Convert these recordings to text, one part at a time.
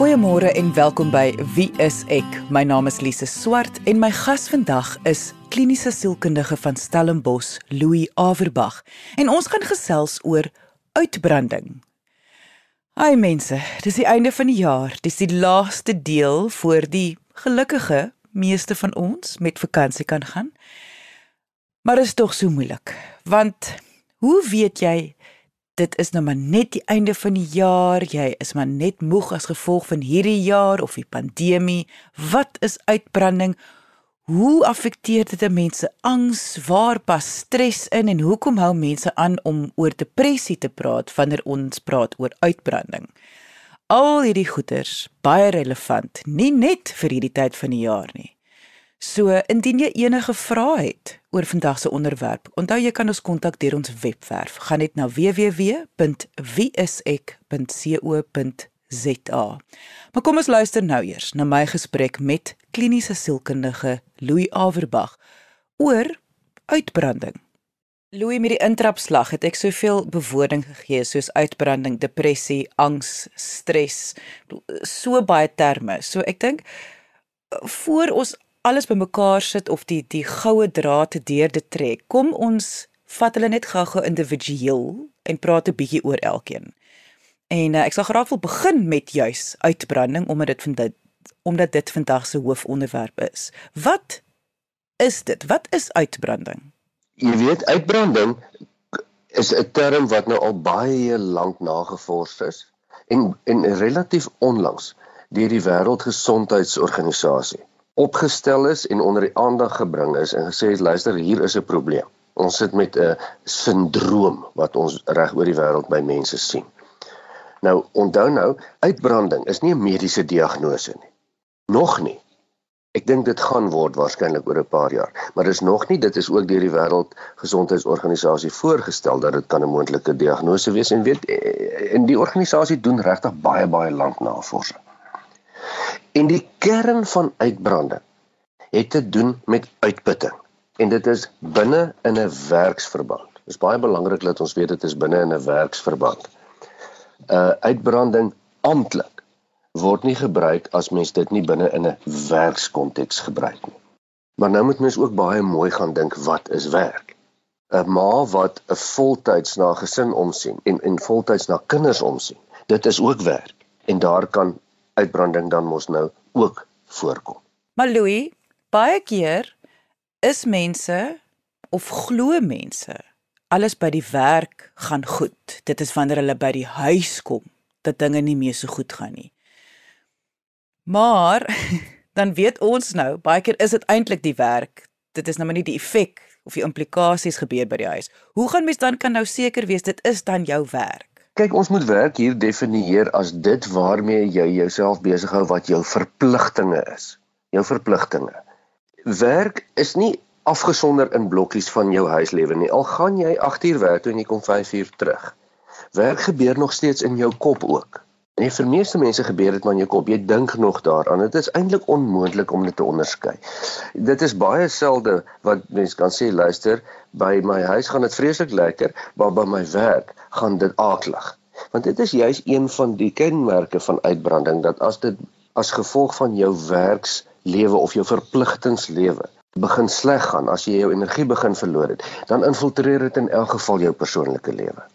Goeiemôre en welkom by Wie is ek? My naam is Lise Swart en my gas vandag is kliniese sielkundige van Stellenbosch, Louis Averbag. En ons gaan gesels oor uitbranding. Ai mense, dis die einde van die jaar. Dis die laaste deel voor die gelukkige meeste van ons met vakansie kan gaan. Maar is tog so moeilik, want hoe weet jy dit is nou maar net die einde van die jaar, jy is maar net moeg as gevolg van hierdie jaar of die pandemie. Wat is uitbranding? Hoe affekteer dit mense angs? Waar pas stres in en hoekom hou mense aan om oor depressie te praat wanneer ons praat oor uitbranding? Al hierdie goeters baie relevant, nie net vir hierdie tyd van die jaar nie. So indien jy enige vrae het oor vandag se onderwerp, onthou jy kan ons kontak deur ons webwerf. Gaan net na www.wieisek.co.za. Maar kom ons luister nou eers na my gesprek met kliniese sielkundige Louis Averbag oor uitbranding. Louis met die intrapslag het ek soveel bewoording gegee soos uitbranding, depressie, angs, stres, so baie terme. So ek dink voor ons alles bymekaar sit of die die goue draad deur te trek. Kom ons vat hulle net gou-gou individueel en praat 'n bietjie oor elkeen. En uh, ek sal graag wil begin met juis uitbranding omdat dit van dit omdat dit vandag se hoofonderwerp is. Wat is dit? Wat is uitbranding? Jy weet uitbranding is 'n term wat nou al baie lank nagevors is en en relatief onlangs deur die Wêreldgesondheidsorganisasie opgestel is en onder die aandag gebring is en gesê het luister hier is 'n probleem. Ons sit met 'n sindroom wat ons reg oor die wêreld by mense sien. Nou onthou nou, uitbranding is nie 'n mediese diagnose nie. Nog nie. Ek dink dit gaan word waarskynlik oor 'n paar jaar, maar dis nog nie. Dit is ook deur die Wêreldgesondheidsorganisasie voorgestel dat dit kan 'n moontlike diagnose wees en weet en die organisasie doen regtig baie baie lank navorsing. En die kern van uitbranding het te doen met uitputting. En dit is binne in 'n werksverband. Dit is baie belangrik dat ons weet dit is binne in 'n werksverband. Uh uitbranding amptelik word nie gebruik as mens dit nie binne in 'n werkskonteks gebruik nie. Maar nou moet mens ook baie mooi gaan dink wat is werk? 'n Ma wat 'n voltyds na gesin omsien en en voltyds na kinders omsien. Dit is ook werk en daar kan uitbranding dan mos nou ook voorkom. Maar Louis, baie keer is mense of glo mense alles by die werk gaan goed. Dit is wanneer hulle by die huis kom dat dinge nie meer so goed gaan nie. Maar dan weet ons nou, baie keer is dit eintlik die werk. Dit is nou maar nie die effek of die implikasies gebeur by die huis. Hoe gaan mens dan kan nou seker wees dit is dan jou werk? Kyk, ons moet werk hier definieer as dit waarmee jy jouself besig hou wat jou verpligtinge is. Jou verpligtinge. Werk is nie afgesonder in blokkies van jou huislewe nie. Al gaan jy 8 uur werk toe en jy kom 5 uur terug. Werk gebeur nog steeds in jou kop ook. En vir meeste mense gebeur dit maar in jou kop. Jy dink nog daaraan. Dit is eintlik onmoontlik om dit te onderskei. Dit is baie selde wat mense kan sê, luister, by my huis gaan dit vreeslik lekker, maar by my werk gaan dit aaklig. Want dit is juis een van die kenmerke van uitbranding dat as dit as gevolg van jou werkslewe of jou verpligtingslewe begin sleg gaan, as jy jou energie begin verloor het, dan infiltreer dit in elk geval jou persoonlike lewe.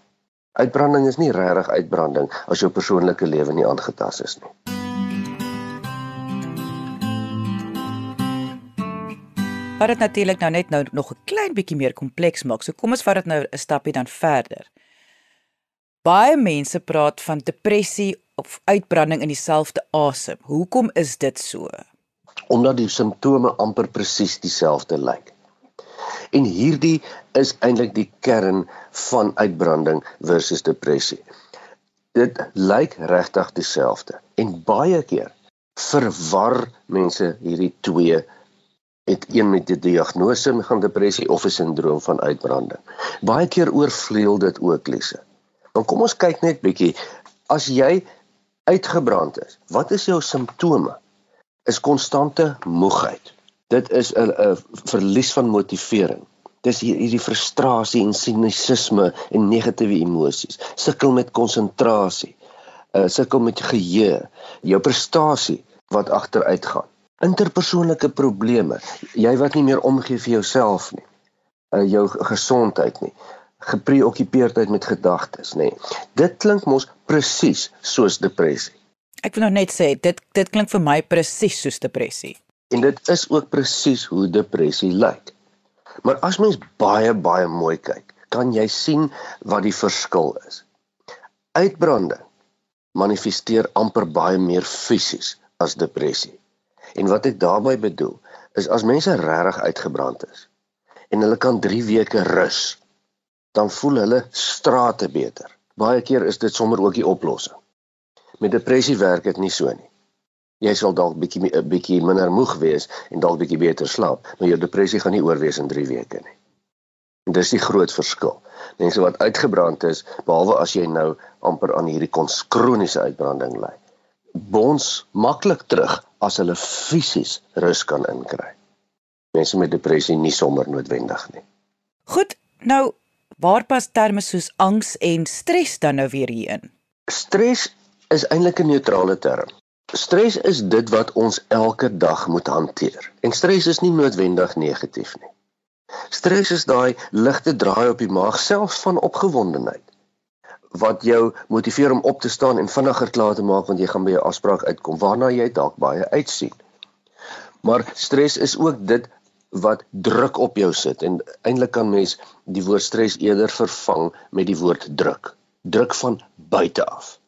Uitbranding is nie regtig uitbranding as jou persoonlike lewe nie aangetast is nie. Wat dit natuurlik nou net nou nog 'n klein bietjie meer kompleks maak. So kom ons vat dit nou 'n stappie dan verder. Baie mense praat van depressie of uitbranding in dieselfde asem. Hoekom is dit so? Omdat die simptome amper presies dieselfde lyk. En hierdie is eintlik die kern van uitbranding versus depressie. Dit lyk regtig dieselfde en baie keer verwar mense hierdie twee het een met die diagnose van depressie of 'n sindroom van uitbranding. Baie keer oorvleuel dit ook lesse. Dan kom ons kyk net bietjie. As jy uitgebrand is, wat is jou simptome? Is konstante moegheid. Dit is 'n verlies van motivering. Dis hierdie frustrasie en sinisisme en negatiewe emosies. Sukkel met konsentrasie. uh, sukkel met geheue, jou prestasie wat agteruit gaan. Interpersoonlike probleme, jy wat nie meer omgee vir jouself nie. Uh, jou gesondheid nie gepreokkupeerdheid met gedagtes, nê. Nee. Dit klink mos presies soos depressie. Ek wil nou net sê dit dit klink vir my presies soos depressie. En dit is ook presies hoe depressie lyk. Maar as mens baie baie mooi kyk, kan jy sien wat die verskil is. Uitbranding manifesteer amper baie meer fisies as depressie. En wat ek daarmee bedoel, is as mense regtig uitgebrand is en hulle kan 3 weke rus dan voel hulle strate beter. Baie keer is dit sommer ook die oplossing. Met depressie werk dit nie so nie. Jy sal dalk bietjie 'n bietjie minder moeg wees en dalk bietjie beter slaap, maar jou depressie gaan nie oorwees in 3 weke nie. En dis die groot verskil. Mense wat uitgebrand is, behalwe as jy nou amper aan hierdie kroniese uitbranding ly, bons maklik terug as hulle fisies rus kan inkry. Mense met depressie nie sommer noodwendig nie. Goed, nou Waar pas terme soos angs en stres dan nou weer hierin? Stres is eintlik 'n neutrale term. Stres is dit wat ons elke dag moet hanteer. En stres is nie noodwendig negatief nie. Stres is daai ligte draai op die maag selfs van opgewondenheid wat jou motiveer om op te staan en vinniger klaar te maak want jy gaan by 'n afspraak uitkom waarna jy dalk baie uitsien. Maar stres is ook dit wat druk op jou sit en eintlik kan mens die woord stres eerder vervang met die woord druk. Druk van buite af.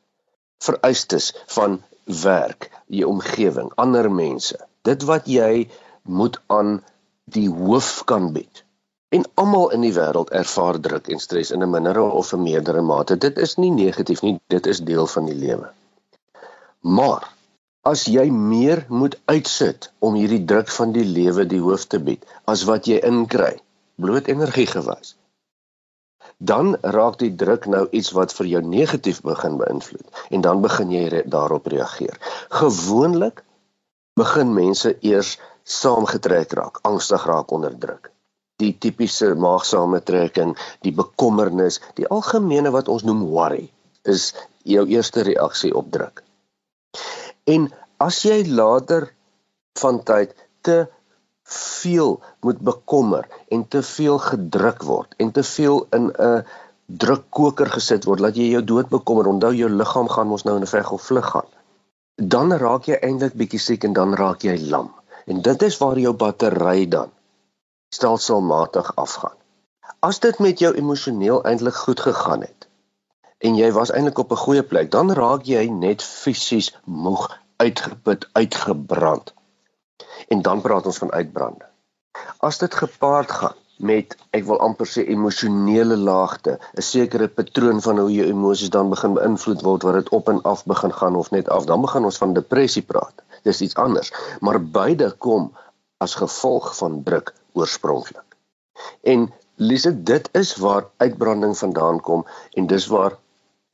Vereistes van werk, jou omgewing, ander mense. Dit wat jy moet aan die hoof kan bied. En almal in die wêreld ervaar druk en stres in 'n mindere of 'n meerdere mate. Dit is nie negatief nie, dit is deel van die lewe. Maar as jy meer moet uitsit om hierdie druk van die lewe die hoof te bied as wat jy inkry bloot energie gewys dan raak die druk nou iets wat vir jou negatief begin beïnvloed en dan begin jy re daarop reageer. Gewoonlik begin mense eers saamgetrek raak angstig raak onder druk. Die tipiese maagsame trekking die bekommernis die algemene wat ons noem worry is jou eerste reaksie op druk. En as jy later van tyd te veel moet bekommer en te veel gedruk word en te veel in 'n drukkoker gesit word dat jy jou dood bekommer. Onthou jou liggaam gaan mos nou in 'n veg of vlug gaan. Dan raak jy eintlik bietjie siek en dan raak jy lam. En dit is waar jou battery dan stelselmatig afgaan. As dit met jou emosioneel eintlik goed gegaan het en jy was eintlik op 'n goeie plek, dan raak jy net fisies moeg, uitgeput, uitgebrand. En dan praat ons van uitbrande. As dit gepaard gaan met ek wil amper sê emosionele laagte, 'n sekere patroon van hoe jou emosies dan begin beïnvloed word wat dit op en af begin gaan of net af, dan begin ons van depressie praat. Dis iets anders, maar beide kom as gevolg van druk oorspronklik. En Lise, dit is waar uitbranding vandaan kom en dis waar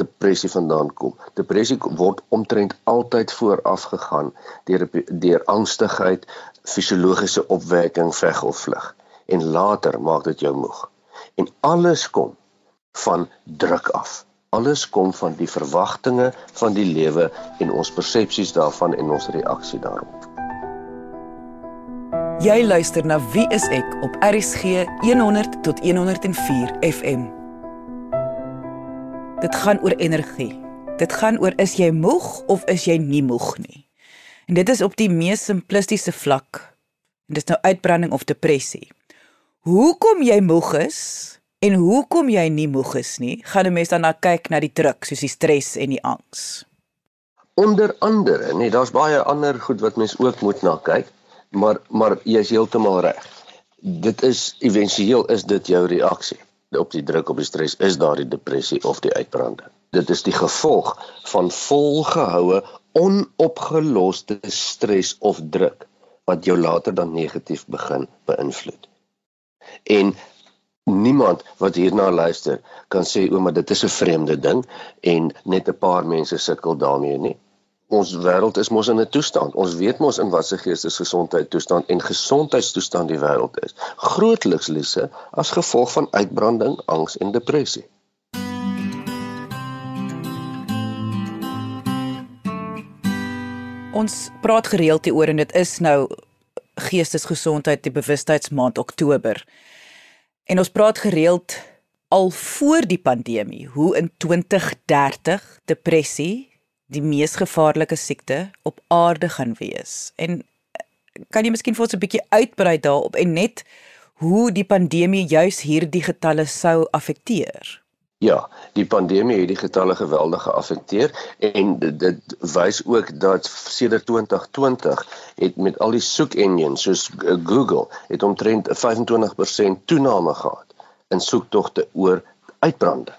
depressie vandaan kom. Depressie word omtrent altyd vooraf gegaan deur deur angstigheid, fisiologiese opwekking, veg of vlug en later maak dit jou moeg. En alles kom van druk af. Alles kom van die verwagtinge van die lewe en ons persepsies daarvan en ons reaksie daarop. Jy luister na Wie is ek op RCG 100 tot 104 FM. Dit gaan oor energie. Dit gaan oor is jy moeg of is jy nie moeg nie. En dit is op die mees simplistiese vlak. En dis nou uitbranding of depressie. Hoekom jy moeg is en hoekom jy nie moeg is nie, gaan 'n mens dan na kyk na die druk, soos die stres en die angs. Onder andere, nee, daar's baie ander goed wat mens ook moet na kyk, maar maar jy's heeltemal reg. Dit is éventueel is dit jou reaksie op die druk op die stres is daar die depressie of die uitbranding. Dit is die gevolg van volgehoue onopgeloste stres of druk wat jou later dan negatief begin beïnvloed. En niemand wat hierna luister kan sê o, maar dit is 'n vreemde ding en net 'n paar mense sukkel daarmee nie ons wêreld is mos in 'n toestand. Ons weet mos in watter geestesgesondheid toestand en gesondheidstoestand die wêreld is. Grootliks lesse as gevolg van uitbranding, angs en depressie. Ons praat gereeld hieroor en dit is nou geestesgesondheid die bewustheidsmaand Oktober. En ons praat gereeld al voor die pandemie hoe in 2030 depressie die mees gevaarlike siekte op aarde gaan wees. En kan jy miskien vir ons 'n bietjie uitbrei daarop en net hoe die pandemie juis hierdie getalle sou affekteer? Ja, die pandemie het die getalle geweldig geaffekteer en dit, dit wys ook dat sedert 2020 het met al die soek engines soos Google het omtrent 'n 25% toename gehad in soektogte oor uitbrande.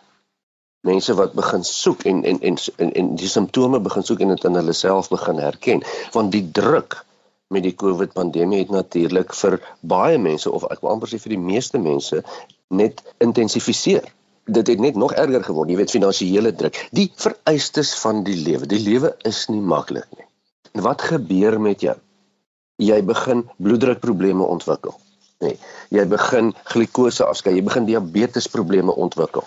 Mense wat begin soek en en en en, en die simptome begin soek en dit in hulle self begin herken want die druk met die COVID pandemie het natuurlik vir baie mense of ek wil amper sê vir die meeste mense net intensifiseer dit het net nog erger geword. Jy weet finansiële druk, die vereistes van die lewe. Die lewe is nie maklik nie. En wat gebeur met jou? Jy begin bloeddrukprobleme ontwikkel. Nee, jy begin glikose afskei, jy begin diabetesprobleme ontwikkel.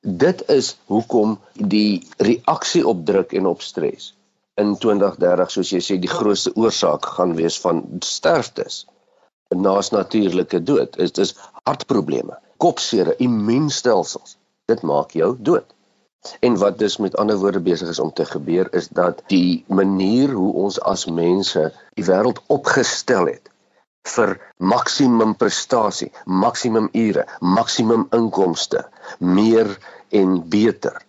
Dit is hoekom die reaksie op druk en op stres in 2030 soos jy sê die grootste oorsaak gaan wees van sterftes naas natuurlike dood. Dit is hartprobleme kopseer, immuunstelsels. Dit maak jou dood. En wat dus met ander woorde besig is om te gebeur is dat die manier hoe ons as mense die wêreld opgestel het vir maksimum prestasie, maksimum ure, maksimum inkomste, meer en beter.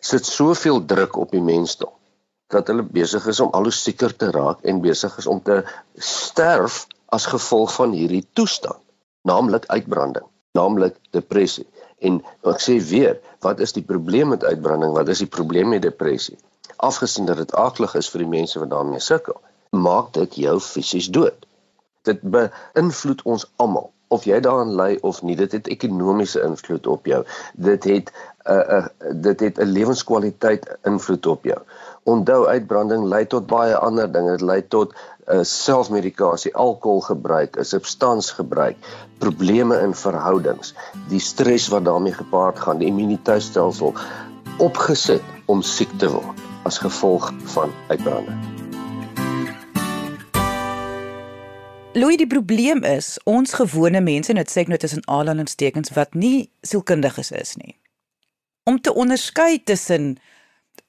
Sit soveel druk op die mensdom dat hulle besig is om al hoe sieker te raak en besig is om te sterf as gevolg van hierdie toestand, naamlik uitbranding naamlik depressie. En ek sê weer, wat is die probleem met uitbranding? Wat is die probleem met depressie? Afgesien dat dit aklig is vir die mense wat daarmee sukkel, maak dit jou fisies dood. Dit beïnvloed ons almal of jy daaraan ly of nie. Dit het ekonomiese invloed op jou. Dit het 'n uh, eh, uh, eh, dit het 'n lewenskwaliteit invloed op jou. Onthou uitbranding lei tot baie ander dinge. Dit lei tot uh, selfmedikasie alkoholgebruik 'n substansgebruik probleme in verhoudings die stres wat daarmee gepaard gaan die immuniteitstelsel opgesit om siek te word as gevolg van uitbranding Louis die probleem is ons gewone mense en dit sê ek nou tussen aanhalingstekens wat nie sielkundiges is nie. Om te onderskei tussen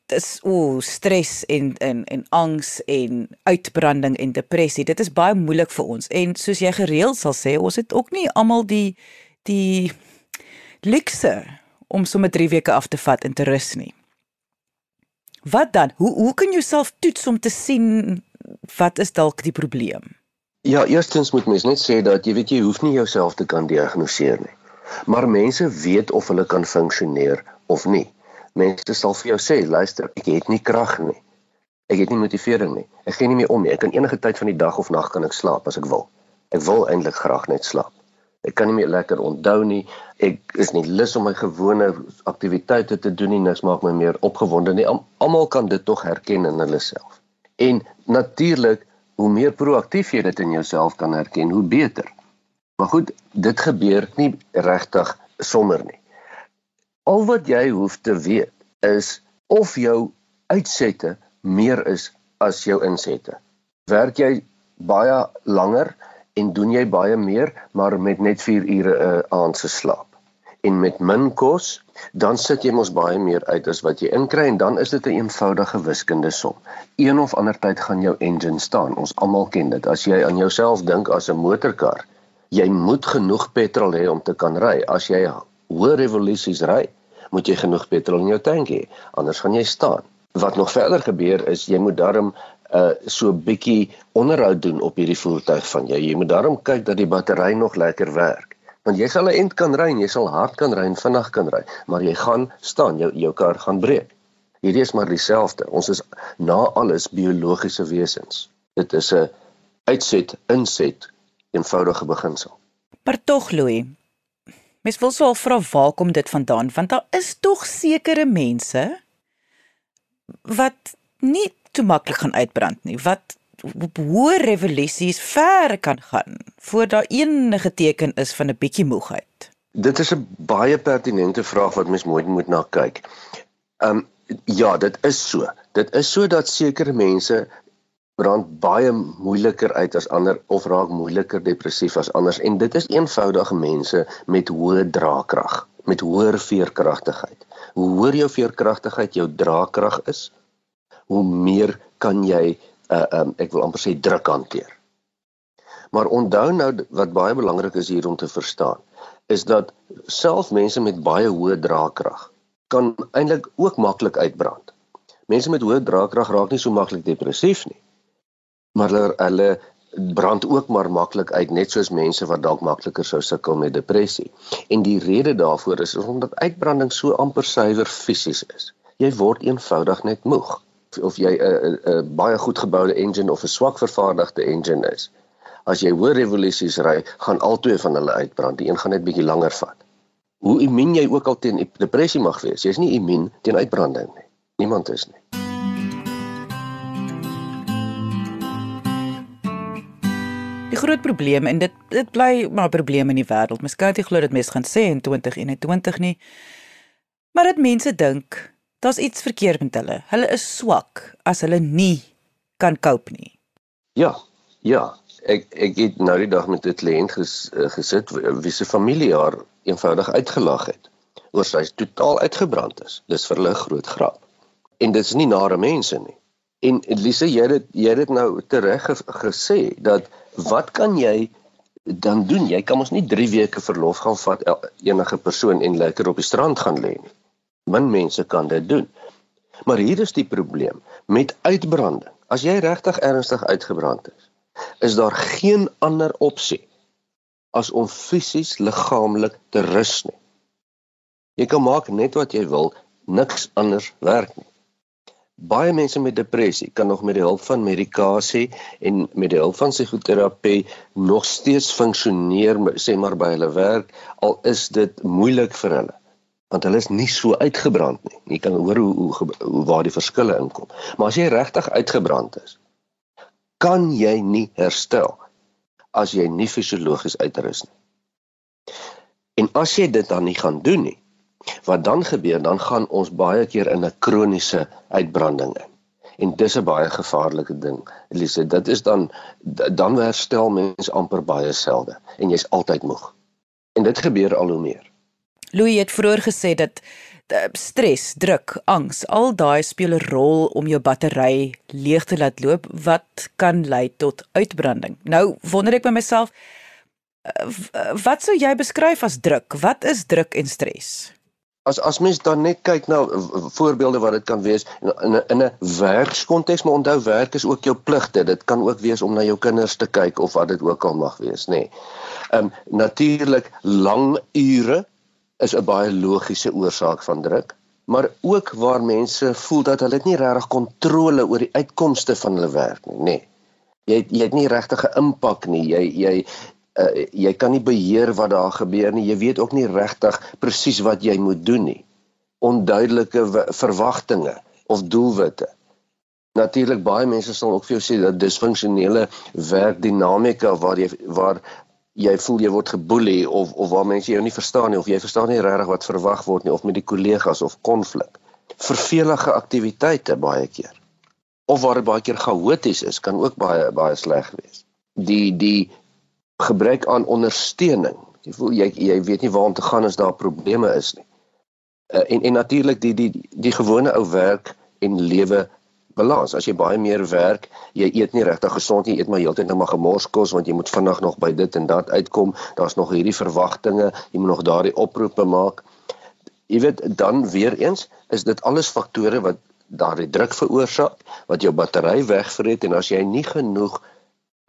dis o oh, stres en en en angs en uitbranding en depressie. Dit is baie moeilik vir ons. En soos jy gereeld sal sê, ons het ook nie almal die die luxe om sommer 3 weke af te vat en te rus nie. Wat dan? Hoe hoe kan jy self toets om te sien wat is dalk die probleem? Ja, eerstens moet mens net sê dat jy weet jy hoef nie jouself te kan diagnoseer nie. Maar mense weet of hulle kan funksioneer of nie. Mense sal vir jou sê, luister, ek het nie krag nie. Ek het nie motivering nie. Ek gee nie meer om nie. Ek kan enige tyd van die dag of nag kan ek slaap as ek wil. Ek wil eintlik graag net slaap. Ek kan nie meer lekker onthou nie. Ek is nie lus om my gewone aktiwiteite te doen nie. Niks maak my meer opgewonde nie. Almal kan dit tog herken in hulle self. En natuurlik hoe meer proaktief jy dit in jouself kan herken, hoe beter. Maar goed, dit gebeur nie regtig sommer nie. Al wat jy hoef te weet is of jou uitsette meer is as jou insette. Werk jy baie langer en doen jy baie meer maar met net 4 ure 'n uh, aand se slaap en met min kos, dan sit jy mos baie meer uit as wat jy inkry en dan is dit 'n een eenvoudige wiskunde som. Een of ander tyd gaan jou engine staan. Ons almal ken dit. As jy aan jouself dink as 'n motorkar, jy moet genoeg petrol hê om te kan ry. As jy hoë revolusies ry, moet jy genoeg petrol in jou tank hê, anders gaan jy staan. Wat nog verder gebeur is jy moet darm uh so 'n bietjie onderhoud doen op hierdie voertuig van jou. Jy moet darm kyk dat die battery nog lekker werk want jy sal 'n end kan ry, jy sal hard kan ry en vinnig kan ry, maar jy gaan staan, jou jou kar gaan breek. Hierdie is maar dieselfde. Ons is na alles biologiese wesens. Dit is 'n uitset inset eenvoudige beginsel. Maar tog Louis, mens wil sou vra waar kom dit vandaan? Want daar is tog sekere mense wat nie te maklik gaan uitbrand nie, wat hoë revolusies ver kan gaan voor daar enige teken is van 'n bietjie moegheid? Dit is 'n baie pertinente vraag wat mens mooi moet na kyk. Um, ja, dit is so. Dit is so dat sekere mense brand baie moeiliker uit as ander of raak moeiliker depressief as anders en dit is eenvoudig mense met hoë draagkrag, met hoër veerkragtigheid. Hoe hoër jou veerkragtigheid, jou draagkrag is, hoe meer kan jy uh um ek wil amper sê druk hanteer. Maar onthou nou wat baie belangrik is hier om te verstaan, is dat selfs mense met baie hoë draagkrag kan eintlik ook maklik uitbrand. Mense met hoë draagkrag raak nie so maklik depressief nie maar hulle hulle brand ook maar maklik uit net soos mense wat dalk makliker sou sukkel met depressie. En die rede daarvoor is, is omdat uitbranding so amper suiwer fisies is. Jy word eenvoudig net moeg of jy 'n 'n baie goed geboude engine of 'n swak vervaardigde engine is. As jy hoë revolusies ry, gaan albei van hulle uitbrand. Die een gaan net bietjie langer vat. Hoe immuun jy ook al teen depressie mag wees, jy's nie immuun teen uitbranding nie. Niemand is nie. Die groot probleem en dit dit bly maar 'n probleem in die wêreld. Mens kan nie glo dat mense gaan sê in 2021 nie. Maar dit mense dink daar's iets verkeerd met hulle. Hulle is swak as hulle nie kan cope nie. Ja, ja. Ek ek het nou die dag met 'n kliënt ges, uh, gesit wie se familie haar eenvoudig uitgelag het oor sy totaal uitgebrand is. Dis vir hulle 'n groot grap. En dit is nie nare mense nie. En Elise, jy het jy het dit nou tereg gesê dat wat kan jy dan doen? Jy kan mos nie 3 weke verlof gaan vat enige persoon en lekker op die strand gaan lê nie. Min mense kan dit doen. Maar hier is die probleem met uitbranding. As jy regtig ernstig uitgebrand is, is daar geen ander opsie as om fisies liggaamlik te rus nie. Jy kan maak net wat jy wil, niks anders werk nie. Baie mense met depressie kan nog met die hulp van medikasie en met die hulp van psigoterapie nog steeds funksioneer sê maar by hulle werk al is dit moeilik vir hulle want hulle is nie so uitgebrand nie. Jy kan hoor hoe hoe, hoe waar die verskille inkom. Maar as jy regtig uitgebrand is, kan jy nie herstel as jy nie fisiologies uitrus nie. En as jy dit dan nie gaan doen nie, Wat dan gebeur, dan gaan ons baie keer in 'n kroniese uitbranding in. En dis 'n baie gevaarlike ding. Elise, dit is dan dan herstel mens amper baie selde en jy's altyd moeg. En dit gebeur al hoe meer. Louis het vroeër gesê dat stres, druk, angs, al daai speel 'n rol om jou battery leeg te laat loop wat kan lei tot uitbranding. Nou wonder ek by myself wat sou jy beskryf as druk? Wat is druk en stres? as as mens dan net kyk na voorbeelde wat dit kan wees in in 'n werkskonteks maar onthou werk is ook jou pligte dit kan ook wees om na jou kinders te kyk of wat dit ook al mag wees nê. Nee. Ehm um, natuurlik lang ure is 'n baie logiese oorsaak van druk maar ook waar mense voel dat hulle nie regtig kontrole oor die uitkomste van hulle werk nie nê. Nee. Jy jy het nie regtig 'n impak nie. Jy jy uh, jy kan nie beheer wat daar gebeur nie. Jy weet ook nie regtig presies wat jy moet doen nie. Onduidelike verwagtinge of doelwitte. Natuurlik baie mense sal ook vir jou sê dat disfunksionele werkdinamika waar jy waar jy voel jy word geboelie of of waar mense jou nie verstaan nie of jy verstaan nie regtig wat verwag word nie of met die kollegas of konflik. Vervelige aktiwiteite baie keer. Of waar dit baie keer chaoties is, kan ook baie baie sleg wees. Die die gebrek aan ondersteuning. Jy voel jy jy weet nie waar om te gaan as daar probleme is nie. Uh, en en natuurlik die die die gewone ou werk en lewe balans. As jy baie meer werk, jy eet nie regtig gesond nie, eet maar heeltyd net maar gemors kos want jy moet vinnig nog by dit en dat uitkom. Daar's nog hierdie verwagtinge, jy moet nog daardie oproepe maak. Jy weet dan weer eens is dit alles faktore wat daardie druk veroorsaak, wat jou battery wegvreet en as jy nie genoeg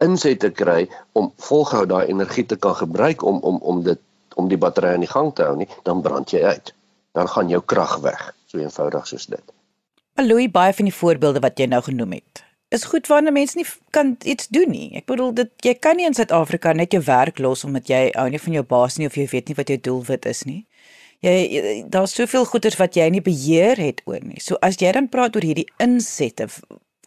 inset te kry om volgehou daai energie te kan gebruik om om om dit om die battery aan die gang te hou nie, dan brand jy uit. Dan gaan jou krag weg, so eenvoudig soos dit. Aloy baie van die voorbeelde wat jy nou genoem het. Is goed wanneer mense nie kan iets doen nie. Ek bedoel dit jy kan nie in Suid-Afrika net jou werk los omdat jy hou nie van jou baas nie of jy weet nie wat jou doelwit is nie. Jy daar's soveel goeders wat jy nie beheer het oor nie. So as jy dan praat oor hierdie insette,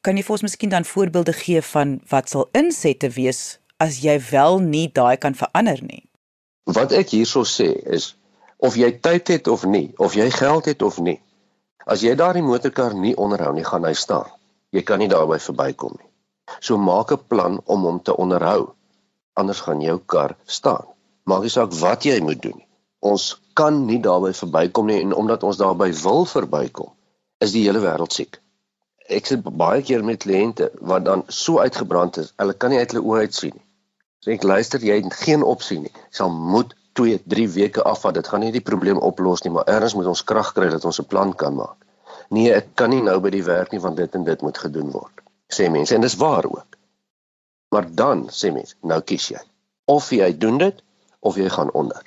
kan jy vir ons miskien dan voorbeelde gee van wat sal insette wees as jy wel nie daai kan verander nie? Wat ek hierso sê is of jy tyd het of nie, of jy geld het of nie. As jy daardie motorkar nie onderhou nie, gaan hy staan. Jy kan nie daarby verbykom nie. So maak 'n plan om hom te onderhou. Anders gaan jou kar staan. Maak nie saak wat jy moet doen nie. Ons kan nie daarby verbykom nie en omdat ons daarby wil verbykom, is die hele wêreld siek. Ek sit baie keer met kliënte wat dan so uitgebrand is, hulle kan nie uit hulle oë uit sien nie. So ek luister, jy het geen opsie nie. Sal moet 2, 3 weke afvat. Dit gaan nie die probleem oplos nie, maar erns moet ons krag kry dat ons 'n plan kan maak. Nee, ek kan nie nou by die werk nie want dit en dit moet gedoen word. Sê mense en dis waar ook. Maar dan sê mense, nou kies jy. Of jy doen dit of jy gaan onder.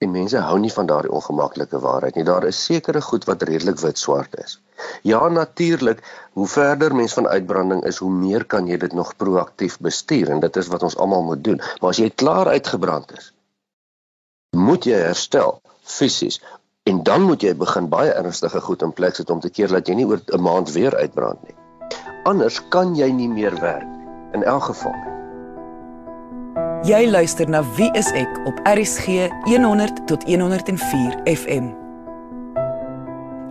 En mense hou nie van daardie ongemaklike waarheid nie. Daar is sekere goed wat redelik wit swart is. Ja, natuurlik, hoe verder mens van uitbranding is, hoe meer kan jy dit nog proaktief bestuur en dit is wat ons almal moet doen. Maar as jy klaar uitgebrand is, moet jy herstel fisies en dan moet jy begin baie ernstige goed in plek sit om te keer dat jy nie oor 'n maand weer uitbrand nie. Anders kan jy nie meer werk in elk geval. Jy luister na Wie is ek op RCG 100 tot 104 FM.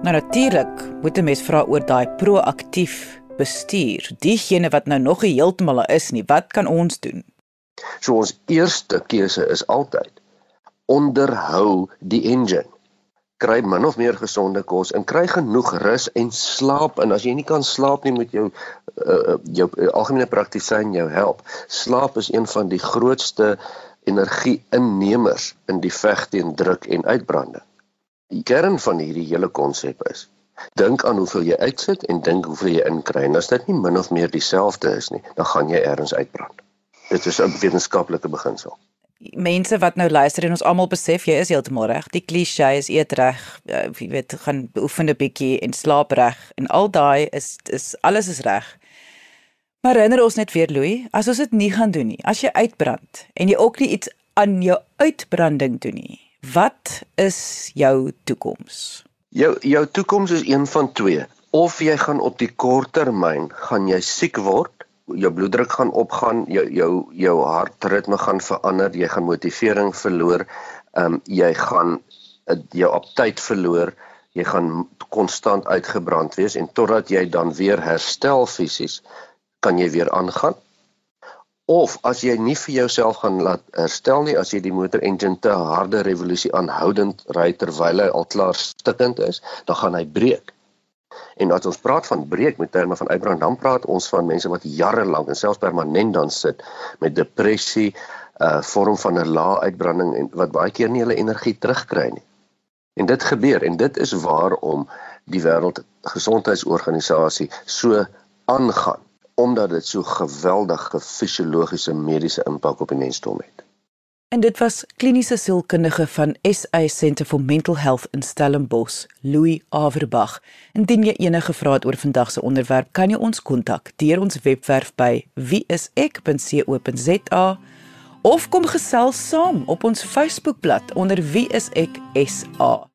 Nou natuurlik moet 'n mens vra oor daai proaktief bestuur. Diegene wat nou nog heeltemal is nie, wat kan ons doen? So ons eerste keuse is altyd onderhou die engine. Kry min of meer gesonde kos en kry genoeg rus en slaap en as jy nie kan slaap nie met jou uh, jou uh, algemene praktisyn jou help. Slaap is een van die grootste energie-innemers in die veg teen druk en uitbranding. Die kern van hierdie hele konsep is dink aan hoeveel jy uitsit en dink hoeveel jy inkry. En as dit nie min of meer dieselfde is nie, dan gaan jy ergens uitbrand. Dit is 'n wetenskaplike beginsel mense wat nou luister en ons almal besef jy is heeltemal reg. Die klise is eet reg, uh, jy weet, gaan oefen 'n bietjie en slaap reg en al daai is is alles is reg. Maar herinner ons net weer Louis, as ons dit nie gaan doen nie, as jy uitbrand en jy ook nie iets aan jou uitbranding doen nie. Wat is jou toekoms? Jou jou toekoms is een van twee. Of jy gaan op die kort termyn gaan jy siek word jou bloeddruk gaan opgaan, jou jou jou hartritme gaan verander, jy gaan motivering verloor, ehm um, jy gaan uh, jou aptyd verloor, jy gaan konstant uitgebrand wees en totdat jy dan weer herstel fisies, kan jy weer aangaan. Of as jy nie vir jouself gaan laat herstel nie, as jy die motor engine te harde revolusie aanhoudend ry terwyl hy al klaar stikkend is, dan gaan hy breek. En as ons praat van breek met terme van uitbrand, dan praat ons van mense wat jare lank en selfs permanent dan sit met depressie, 'n uh, vorm van 'n lae uitbranding en wat baie keer nie hulle energie terugkry nie. En dit gebeur en dit is waarom die wêreldgesondheidsorganisasie so aangaan omdat dit so geweldige fisiologiese mediese impak op die mensdom het. En dit was kliniese sielkundige van SA Centre for Mental Health in Stellenbosch, Louis Averbag. Indien jy enige vrae het oor vandag se onderwerp, kan jy ons kontak deur ons webwerf by wieisek.co.za of kom gesels saam op ons Facebookblad onder Wie is ek SA.